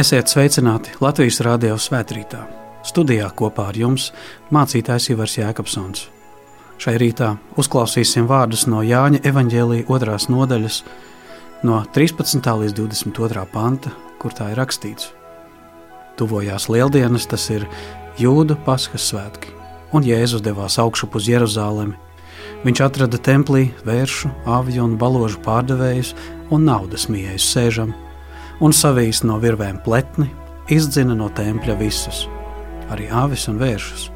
Esiet sveicināti Latvijas Rādio svētkrītā. Studijā kopā ar jums mācītājs Ivars Jēkabsons. Šai rītā uzklausīsim vārdus no Jāņa evaņģēlīja otrās nodaļas, no 13. līdz 22. panta, kur tā ir rakstīts. Tuvojās lieldienas, tas ir jūdu paskas svētki, un Jēzus devās augšup uz Jeruzalemi. Viņš atrada templī vēršu, avju un baložu pārdevējus un naudas mījējus sēžam, un savīs no virvēm pletni, izdzina no tempļa visus, arī avis un vēršus,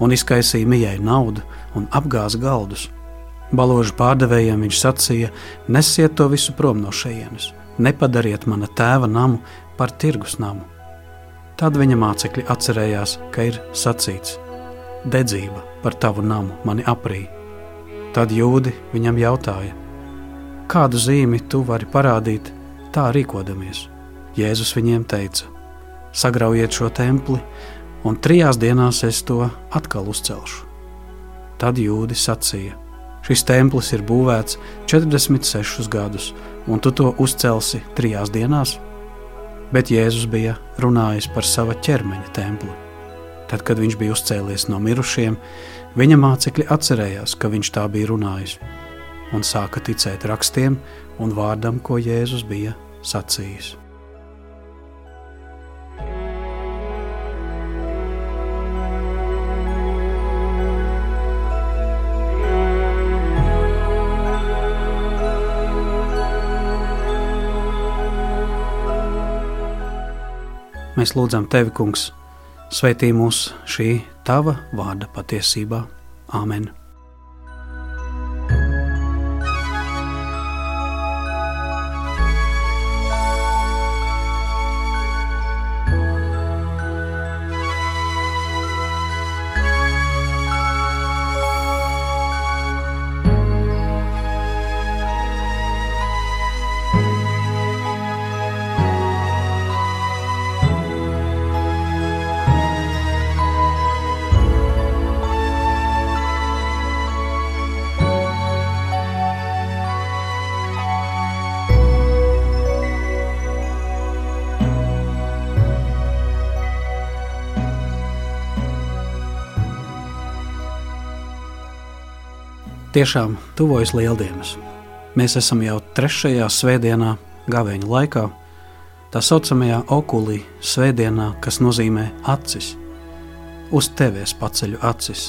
un izkaisīja mijai naudu un apgāza galdus. Baložu pārdevējiem viņš sacīja: Nesiet to visu prom no šejienes, nepadariet mana tēva namu par tirgus namu. Tad viņa mācekļi atcerējās, ka ir sacīts: Dedzība par tavu namu mani aprī. Tad jūdi viņam jautāja: Kādu zīmi tu vari parādīt, tā rīkodamies. Jēzus viņiem teica: Sagraujiet šo templi, un trijās dienās es to atkal uzcelšu. Tad jūdi sacīja: Šis templis ir būvēts 46 gadus, un tu to uzcelsi trijās dienās? Bet Jēzus bija runājis par sava ķermeņa templi. Tad, kad viņš bija uzcēlies no mirušiem, viņa mācekļi atcerējās, ka viņš tā bija runājis, un sāka ticēt rakstiem un vārdam, ko Jēzus bija sacījis. Mēs lūdzam Tevi, Kungs, sveitī mūs šī Tava vārda patiesībā. Āmen! Tiešām tuvojas lieldienas. Mēs esam jau trešajā svētdienā, gaveņa laikā, tā saucamajā okulī svētdienā, kas nozīmē acis. Uz tevis paceļu acis,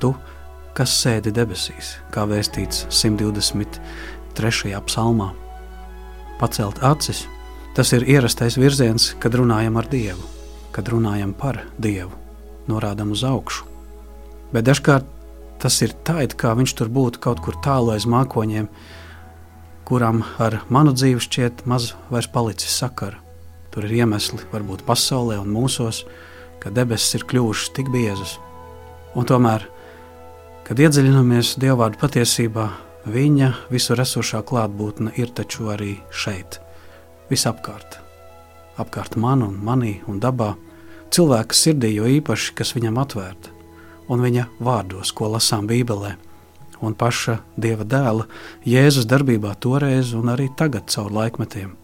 tu, kas sēdi debesīs, kā vēstīts 123. psalmā. Pacelt acis, tas ir ierastais virziens, kad runājam ar Dievu, kad runājam par Dievu, norādam uz augšu. Bet dažkārt Tas ir tā, it kā viņš tur būtu kaut kur tālu aiz mākoņiem, kuram ar manu dzīvi šķiet maz vairs palicis sakara. Tur ir iemesli, varbūt pasaulē un mūsos, ka debesis ir kļuvušas tik biezas. Un tomēr, kad iedziļināmies Dievvvārdu patiesībā, viņa visur esošā klātbūtne ir taču arī šeit, visapkārt. Apkārt man un manī un dabā, cilvēka sirdī jo īpaši, kas viņam atvērta un viņa vārdos, ko lasām Bībelē, un paša Dieva dēla Jēzus darbībā toreiz un arī tagad caur laikmetiem,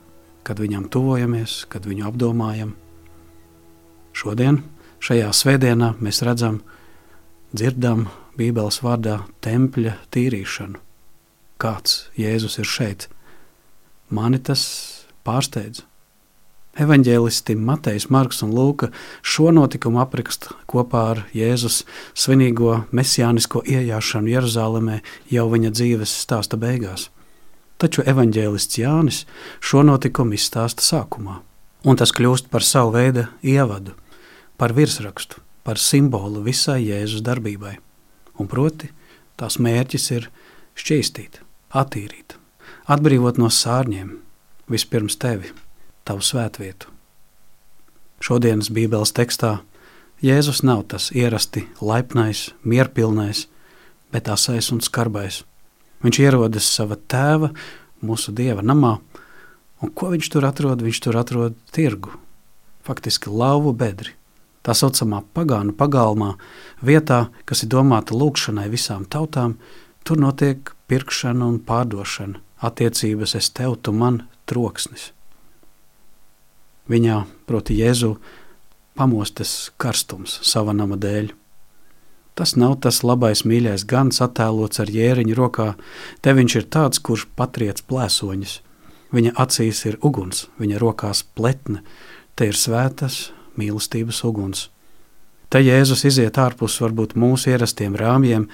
kad viņam tuvojamies, kad viņu apdomājam. Šodien, šajā svētdienā, mēs redzam, dzirdam Bībeles vārdā tempļa tīrīšanu. Kāds Jēzus ir šeit? Mani tas pārsteidz. Evanģēlisti Matejs, Marks un Lūka šo notikumu apraksta kopā ar Jēzus svinīgo mesijānisko iejāšanu Jeruzalemē jau viņa dzīves stāsta beigās. Taču evanģēlists Jānis šo notikumu izstāsta sākumā, un tas kļūst par savu veidu ievadu, par virsrakstu, par simbolu visai Jēzus darbībai. Un proti, tās mērķis ir šķīstīt, attīrīt, atbrīvot no sārņiem, vispirms tevi – tavu svētvietu. Šodienas Bībeles tekstā Jēzus nav tas ierasti laipnais, mierpilnais, bet asais un skarbais. Viņš ierodas sava tēva, mūsu dieva namā, un ko viņš tur atrod? Viņš tur atrod tirgu, faktiski lauvu bedri. Tā saucamā pagānu pagalmā, vietā, kas ir domāta lūkšanai visām tautām, tur notiek pirkšana un pārdošana, attiecības es tev, tu man troksnis. Viņā, proti, Jēzu pamostas karstums sava nama dēļ. Tas nav tas labais, mīļais gans attēlots ar jēriņu rokā. Te viņš ir tāds, kurš patriec plēsoņus. Viņa acīs ir uguns, viņa rokās pletne. Te ir svētas mīlestības uguns. Te Jēzus iziet ārpus varbūt mūsu ierastiem rāmjiem,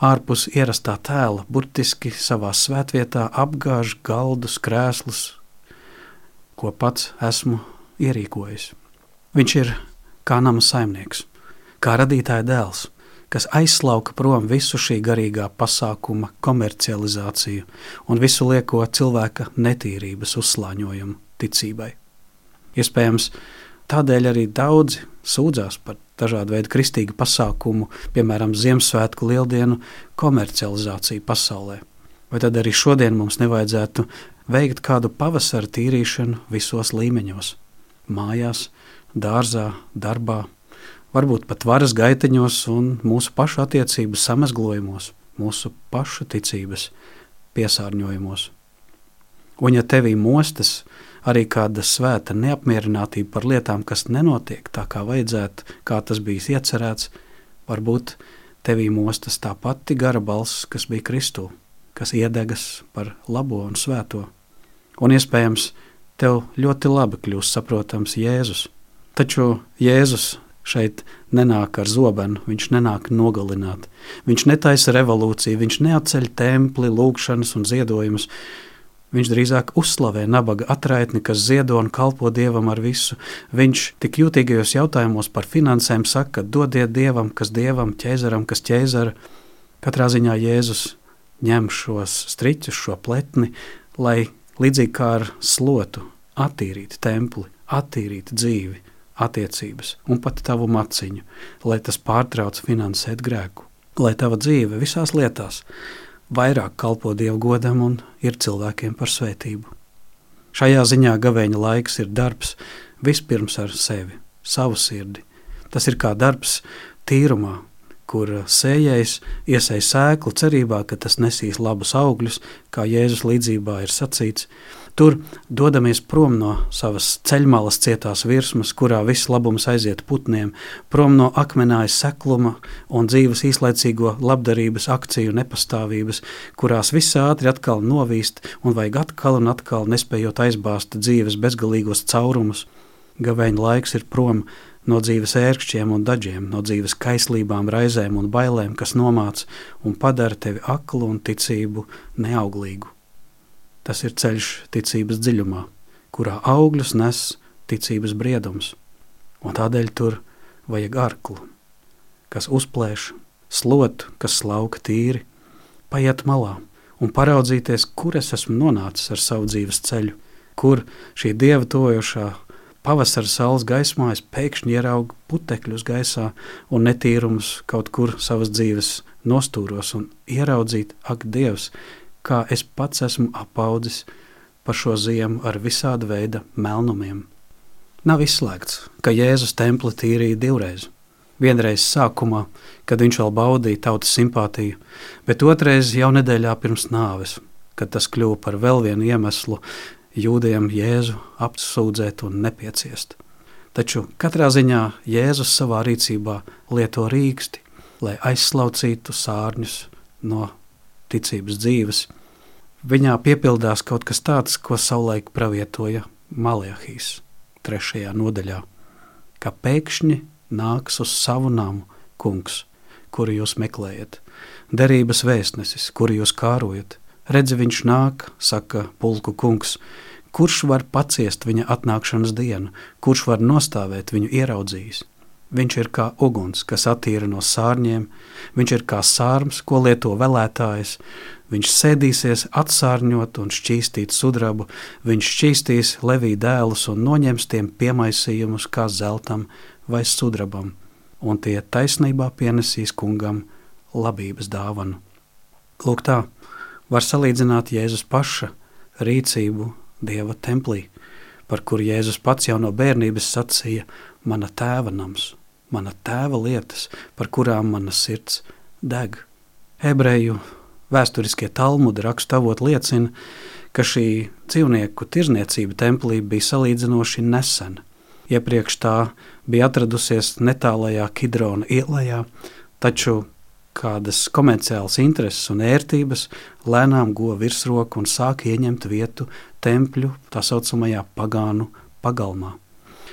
ārpus ierastā tēla, burtiski savā svētvietā apgāž galdus, krēslus, ko pats esmu ierīkojis. Viņš ir kā nama saimnieks, kā radītāja dēls, kas aizslauka prom visu šī garīgā pasākuma komercializāciju un visu lieko cilvēka netīrības uzslāņojumu ticībai. Iespējams, tādēļ arī daudzi sūdzās par dažādu veidu kristīgu pasākumu, piemēram, Ziemassvētku lieldienu komercializāciju pasaulē. Vai tad arī šodien mums nevajadzētu veikt kādu pavasara tīrīšanu visos līmeņos - mājās, dārzā, darbā, varbūt pat varas gaiteņos un mūsu pašu attiecību samazglojumos, mūsu pašu ticības piesārņojumos. Un ja tevī mostas arī kāda svēta neapmierinātība par lietām, kas nenotiek tā, kā vajadzētu, kā tas bijis iecerēts, varbūt tevī mostas tā pati gara balss, kas bija Kristū, kas iedegas par labo un svēto. Un iespējams, tev ļoti labi kļūst saprotams Jēzus – Taču Jēzus šeit nenāk ar zobenu, viņš nenāk nogalināt. Viņš netaisa revolūciju, viņš neatceļ templi, lūgšanas un ziedojumus. Viņš drīzāk uzslavē nabaga atraitni, kas ziedo un kalpo dievam ar visu. Viņš tik jūtīgajos jautājumos par finansēm saka, dodiet dievam, kas dievam, ķēzaram, kas ķēzara. Katrā ziņā Jēzus ņem šos striķus, šo pletni, lai līdzīgi kā ar slotu attīrītu templi, attīrītu dzīvi attiecības un pat tavu maciņu, lai tas pārtrauc finansēt grēku, lai tava dzīve visās lietās vairāk kalpo Dievu godam un ir cilvēkiem par svētību. Šajā ziņā gavēņa laiks ir darbs vispirms ar sevi, savu sirdi. Tas ir kā darbs tīrumā, kur sējais iesēja sēklu cerībā, ka tas nesīs labus augļus, kā Jēzus līdzībā ir sacīts. Tur dodamies prom no savas ceļmalas cietās virsmas, kurā viss labums aiziet putniem, prom no akmenājas sekluma un dzīves īslaicīgo labdarības akciju nepastāvības, kurās viss ātri atkal novīst un vajag atkal un atkal nespējot aizbāzt dzīves bezgalīgos caurumus. Gavēņa laiks ir prom no no dzīves ērkšķiem un daļiem, no dzīves kaislībām, raizēm un bailēm, kas nomāca un padara tevi aklu un ticību neauglīgu. Tas ir ceļš ticības dziļumā, kurā augļus nes ticības briedums, un tādēļ tur vajag arklu, kas uzplēš, slotu, kas slauka tīri, paiet malā un paraudzīties, kur es esmu nonācis ar savu dzīves ceļu, kur šī dieva tojošā Pavasara saules gaismā es pēkšņi ieraugu putekļus gaisā un netīrumus kaut kur savas dzīves nostūros un ieraudzīt, ak, Dievs, kā es pats esmu apaudzis par šo ziemu ar visāda veida melnumiem. Nav izslēgts, ka Jēzus templi tīrīja divreiz. Vienreiz sākumā, kad viņš vēl baudīja tautas simpātiju, bet otrreiz jau nedēļā pirms nāves, kad tas kļuva par vēl vienu iemeslu jūdiem Jēzu apsūdzēt un nepieciest. Taču katrā ziņā Jēzus savā rīcībā lieto rīksti, lai aizslaucītu sārņus no ticības dzīves. Viņā piepildās kaut kas tāds, ko savulaik pravietoja Maliahīs trešajā nodaļā, ka pēkšņi nāks uz savu namu kungs, kuru jūs meklējat, derības vēstnesis, kuru jūs kārojat, Redzi, viņš nāk, saka pulku kungs. Kurš var paciest viņa atnākšanas dienu, kurš var nostāvēt viņu ieraudzījis? Viņš ir kā uguns, kas attīra no sārņiem, viņš ir kā sārms, ko lieto vēlētājs. Viņš sēdīsies atsārņot un šķīstīt sudrabu, viņš šķīstīs levī dēlus un noņems tiem piemaisījumus kā zeltam vai sudrabam, un tie taisnībā pienesīs kungam labības dāvanu. Lūk tā, var salīdzināt Jēzus paša rīcību Dieva templī, par kuru Jēzus pats jau no bērnības sacīja: Mana tēva nams, mana tēva lietas, par kurām mana sirds deg. Ebreju vēsturiskie talmudi rakstāvot liecina, ka šī dzīvnieku tirzniecība templī bija salīdzinoši nesena. Iepriekš tā bija atradusies netālajā Kidrona ielā, taču kādas komerciālas intereses un ērtības lēnām guva virsroku un sāka ieņemt vietu tempļu tā saucamajā pagānu pagalmā.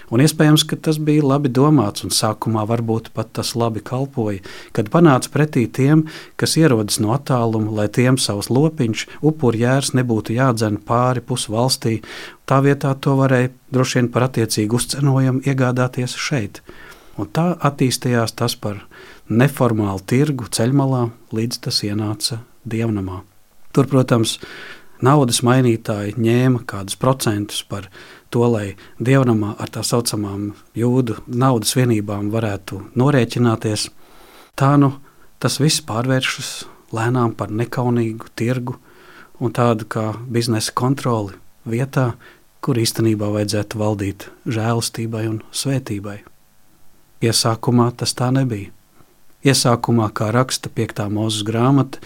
Un iespējams, ka tas bija labi domāts, un sākumā varbūt pat tas labi kalpoja, kad panāca pretī tiem, kas ierodas no attāluma, lai tiem savs lopiņš, upuri jērs nebūtu jādzen pāri pusvalstī. Tā vietā to varēja droši vien par attiecīgu uzcenojumu iegādāties šeit. Un tā attīstījās tas par neformālu tirgu ceļmalā, līdz tas ienāca dievnamā. Tur, protams, naudas mainītāji ņēma kādus procentus par to, lai dievnamā ar tā saucamām jūdu naudas vienībām varētu norēķināties. Tā nu tas viss pārvēršas lēnām par nekaunīgu tirgu un tādu kā biznesa kontroli vietā, kur īstenībā vajadzētu valdīt žēlastībai un svētībai. Iesākumā tas tā nebija. Iesākumā, kā raksta 5. mūzes grāmata,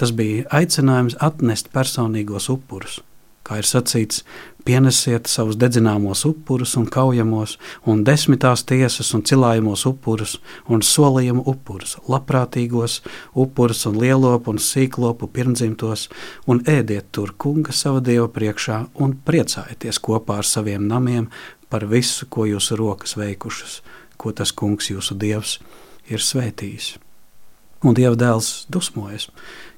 tas bija aicinājums atnest personīgos upurus. Kā ir sacīts, pienesiet savus dedzināmos upurus un kaujamos, un desmitās tiesas un cilājumos upurus un solījumu upurus, labprātīgos upurus un lielopu un sīklopu pirmdzimtos, un ēdiet tur kunga sava dieva priekšā un priecājieties kopā ar saviem namiem par visu, ko jūsu rokas veikušas, ko tas kungs jūsu dievs ir svētījis. Un Dieva dēls dusmojas,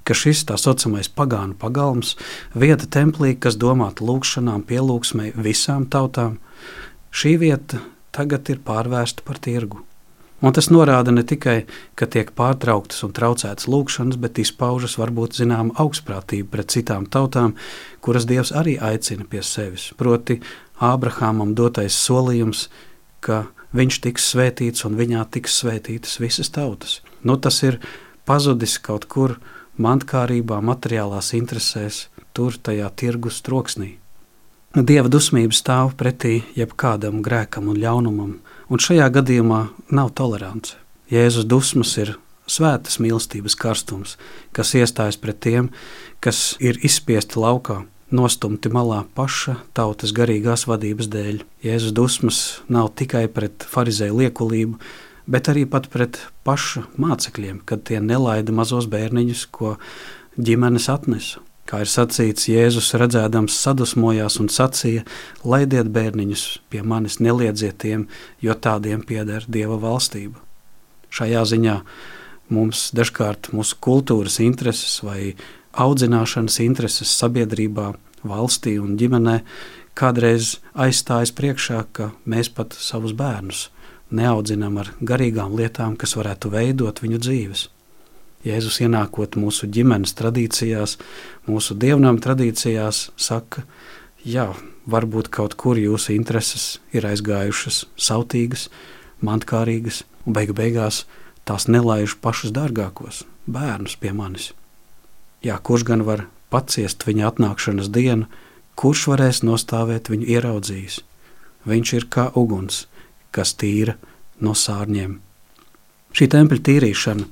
ka šis tā saucamais pagānu pagalms, vieta templī, kas domāta lūgšanām, pielūgsmai visām tautām, šī vieta tagad ir pārvērsta par tirgu. Un tas norāda ne tikai, ka tiek pārtrauktas un traucētas lūkšanas, bet izpaužas varbūt zināma augstprātība pret citām tautām, kuras Dievs arī aicina pie sevis. Proti, Ābrahamam dotais solījums, ka viņš tiks svētīts un viņā tiks svētītas visas tautas. Nu, tas ir pazudis kaut kur mantkārībā, materiālās interesēs, tur tajā tirgus troksnī. Dieva dusmība stāv pretī jebkādam grēkam un ļaunumam, un šajā gadījumā nav tolerance. Jēzus dusmas ir svētas mīlestības karstums, kas iestājas pret tiem, kas ir izspiesti laukā, nostumti malā paša tautas garīgās vadības dēļ. Jēzus dusmas nav tikai pret farizēju liekulību, bet arī pat pret pašu mācekļiem, kad tie nelaida mazos bērniņus, ko ģimenes atnesa. Kā ir sacīts, Jēzus redzēdams sadusmojās un sacīja: Laidiet bērniņus pie manis, neliedziet tiem, jo tādiem pieder Dieva valstība. Šajā ziņā mums dažkārt mūsu kultūras intereses vai audzināšanas intereses sabiedrībā, valstī un ģimenē kādreiz aizstājas priekšā, ka mēs pat savus bērnus neaudzinām ar garīgām lietām, kas varētu veidot viņu dzīves. Jēzus ienākot mūsu ģimenes tradīcijās, mūsu dievnām tradīcijās, saka, jā, varbūt kaut kur jūsu intereses ir aizgājušas sautīgas, mantkārīgas, un beigu beigās tās nelaiž pašus dārgākos bērnus pie manis. Jā, kurš gan var paciest viņa atnākšanas dienu, kurš varēs nostāvēt viņu ieraudzījis? Viņš ir kā uguns, kas tīra no sārņiem. Šī tempļa tīrīšana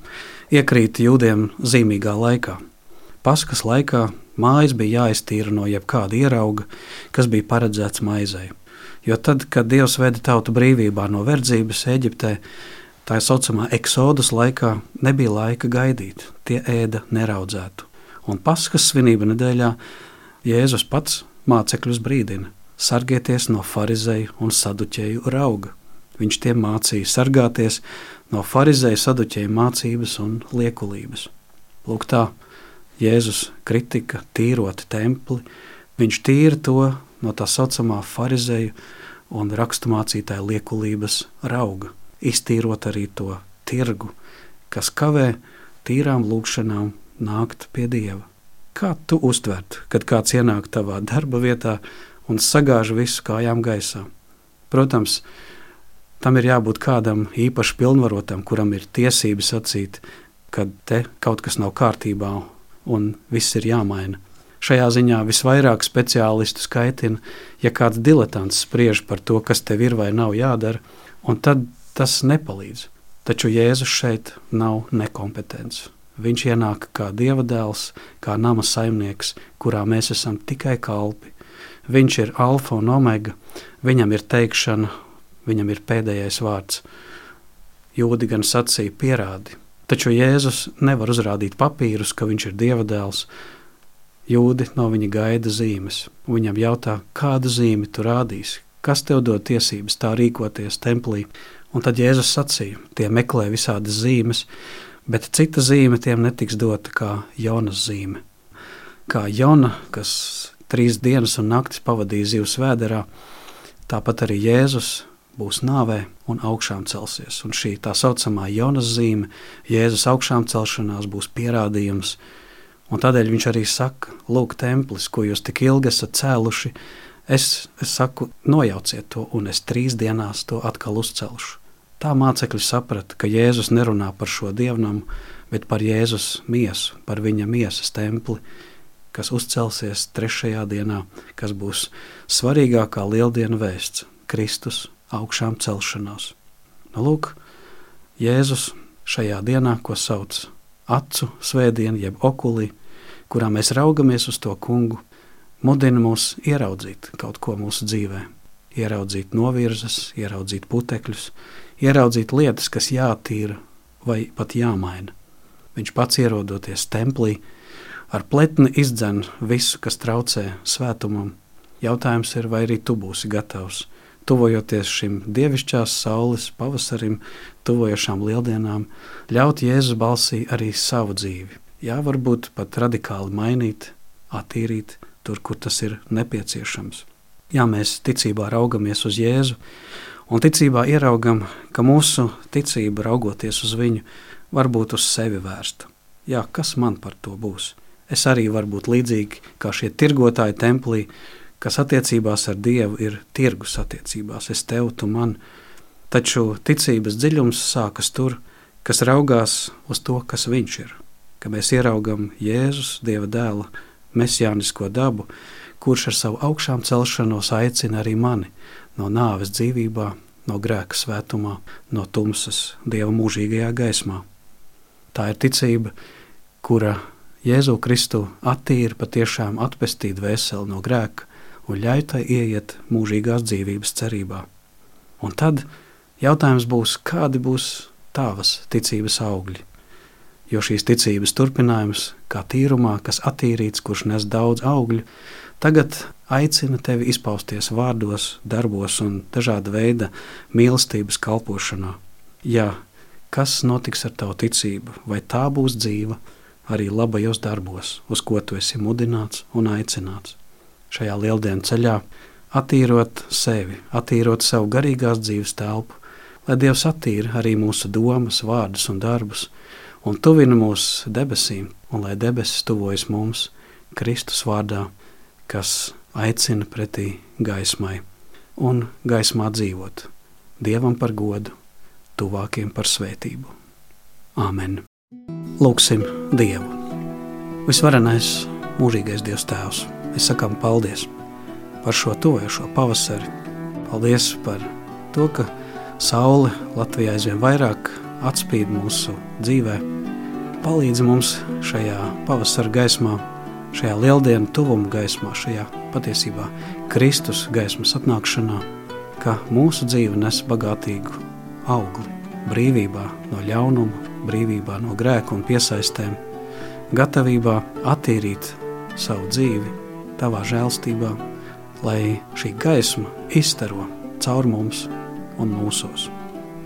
iekrīt jūdiem zīmīgā laikā. Paskas laikā mājas bija jāiztīra no jebkāda ierauga, kas bija paredzēts maizei. Jo tad, kad Dievs veda tautu brīvībā no verdzības Eģiptē, tā saucamā eksodus laikā nebija laika gaidīt, tie ēda neraudzētu. Un Paskas svinība nedēļā Jēzus pats mācekļus brīdina: sargieties no farizēju un saduķēju rauga. Viņš tiem mācīja sargāties no farizēju saduķēju mācības un liekulības. Lūk, tā Jēzus kritika tīrot templi, viņš tīra to no tā saucamā farizēju un raksturmācītāja liekulības rauga, iztīrot arī to tirgu, kas kavē tīrām lūgšanām nākt pie Dieva. Kā tu uztvertu, kad kāds ienāk tavā darba vietā un sagāž visu kājām gaisā? Protams, tam ir jābūt kādam īpaši pilnvarotam, kuram ir tiesības sacīt, ka te kaut kas nav kārtībā un viss ir jāmaina. Šajā ziņā visvairāk speciālistu skaitina, ja kāds diletants spriež par to, kas tev ir vai nav jādara, un tad tas nepalīdz. Taču Jēzus šeit nav nekompetents. Viņš ienāk kā dieva dēls, kā nama saimnieks, kurā mēs esam tikai kalpi. Viņš ir alfa un omega, viņam ir teikšana, viņam ir pēdējais vārds. Jūdi gan sacīja, pierādi, taču Jēzus nevar uzrādīt papīrus, ka viņš ir dieva dēls. Jūdi no viņa gaida zīmes. Viņam jautā, kādu zīmi tu rādīsi, kas tev dod tiesības tā rīkoties templī. Un tad Jēzus sacīja, tie meklē visādas zīmes, bet cita zīme tiem netiks dota kā Jonas zīme. Kā Jona, kas trīs dienas un naktis pavadīja zivs vēderā, tāpat arī Jēzus būs nāvē un augšām celsies. Un šī tā saucamā Jonas zīme, Jēzus augšām celšanās būs pierādījums. Un tādēļ viņš arī saka, lūk, templis, ko jūs tik ilgi esat cēluši, es, es saku, nojauciet to, un es trīs dienās to atkal uzcelšu. Tā mācekļi saprata, ka Jēzus nerunā par šo dievnamu, bet par Jēzus miesu, par viņa miesas templi, kas uzcelsies trešajā dienā, kas būs svarīgākā lieldienu vēsts - Kristus augšām celšanās. Nu, lūk, Jēzus šajā dienā, ko sauc acu svētdienu, jeb okulī, kurā mēs raugamies uz to kungu, mudina mūs ieraudzīt kaut ko mūsu dzīvē, ieraudzīt novirzes, ieraudzīt putekļus, ieraudzīt lietas, kas jātīra vai pat jāmaina. Viņš pats ierodoties templī, ar pletni izdzen visu, kas traucē svētumam. Jautājums ir, vai arī tu būsi gatavs, tuvojoties šim dievišķās saules pavasarim, tuvojošām lieldienām, ļaut Jēzus balsī arī savu dzīvi. Jā, varbūt pat radikāli mainīt, attīrīt tur, kur tas ir nepieciešams. Jā, mēs ticībā raugamies uz Jēzu, Un ticībā ieraugam, ka mūsu ticība, raugoties uz viņu, var būt uz sevi vērsta. Jā, kas man par to būs? Es arī varu būt līdzīgi kā šie tirgotāji templī, kas attiecībās ar Dievu ir tirgus attiecībās. Es tev, tu man. Taču ticības dziļums sākas tur, kas raugās uz to, kas viņš ir. Ka mēs ieraugam Jēzus, Dieva dēla, mesijānisko dabu, kurš ar savu augšām celšanos aicina arī mani no nāves dzīvībā, no grēka svētumā, no tumsas dieva mūžīgajā gaismā. Tā ir ticība, kura Jēzu Kristu attīra patiešām atpestīt veseli no grēka un ļauj tai ieiet mūžīgās dzīvības cerībā. Un tad jautājums būs, kādi būs tavas ticības augļi? Jo šīs ticības turpinājums, kā tīrumā, kas attīrīts, kurš nes daudz augļu, tagad aicina tevi izpausties vārdos, darbos un dažāda veida mīlestības kalpošanā. Jā, kas notiks ar tavu ticību, vai tā būs dzīva arī labajos darbos, uz ko tu esi mudināts un aicināts. Šajā lieldienu ceļā attīrot sevi, attīrot savu garīgās dzīves telpu, lai Dievs attīra arī mūsu domas, vārdus un darbus, un tuvina mūs debesīm, un lai debesis tuvojas mums Kristus vārdā, kas aicina pretī gaismai un gaismā dzīvot, Dievam par godu, tuvākiem par svētību. Āmen! Lūksim Dievu! Visvarenais, mūžīgais Dievs Tēvs, mēs sakām paldies par šo tojošo pavasari. Paldies par to, ka saule Latvijā aizvien vairāk atspīd mūsu dzīvē, palīdz mums šajā pavasara gaismā šajā lieldienu tuvuma gaismā, šajā patiesībā Kristus gaismas atnākšanā, ka mūsu dzīve nes bagātīgu augli, brīvībā no ļaunuma, brīvībā no grēku un piesaistēm, gatavībā attīrīt savu dzīvi tavā žēlstībā, lai šī gaisma izstaro caur mums un mūsos.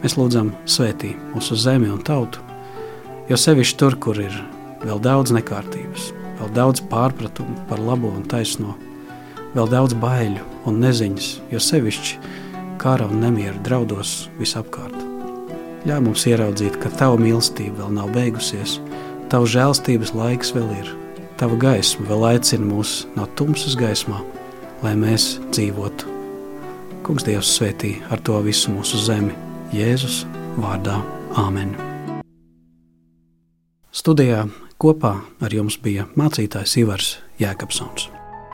Mēs lūdzam svētī mūsu zemi un tautu, jo sevišķi tur, kur ir vēl daudz nekārtības, vēl daudz pārpratumu par labo un taisno, vēl daudz baiļu un neziņas, jo sevišķi kara un nemieru draudos visapkārt. Ļauj mums ieraudzīt, ka tava mīlestība vēl nav beigusies, tava žēlstības laiks vēl ir, tava gaisma vēl aicina mūs no tumsas gaismā, lai mēs dzīvotu. Kungs Dievs svētī ar to visu mūsu zemi, Jēzus vārdā Āmen. Studijā Kopā ar jums bija mācītājs Ivars Jēkabsons.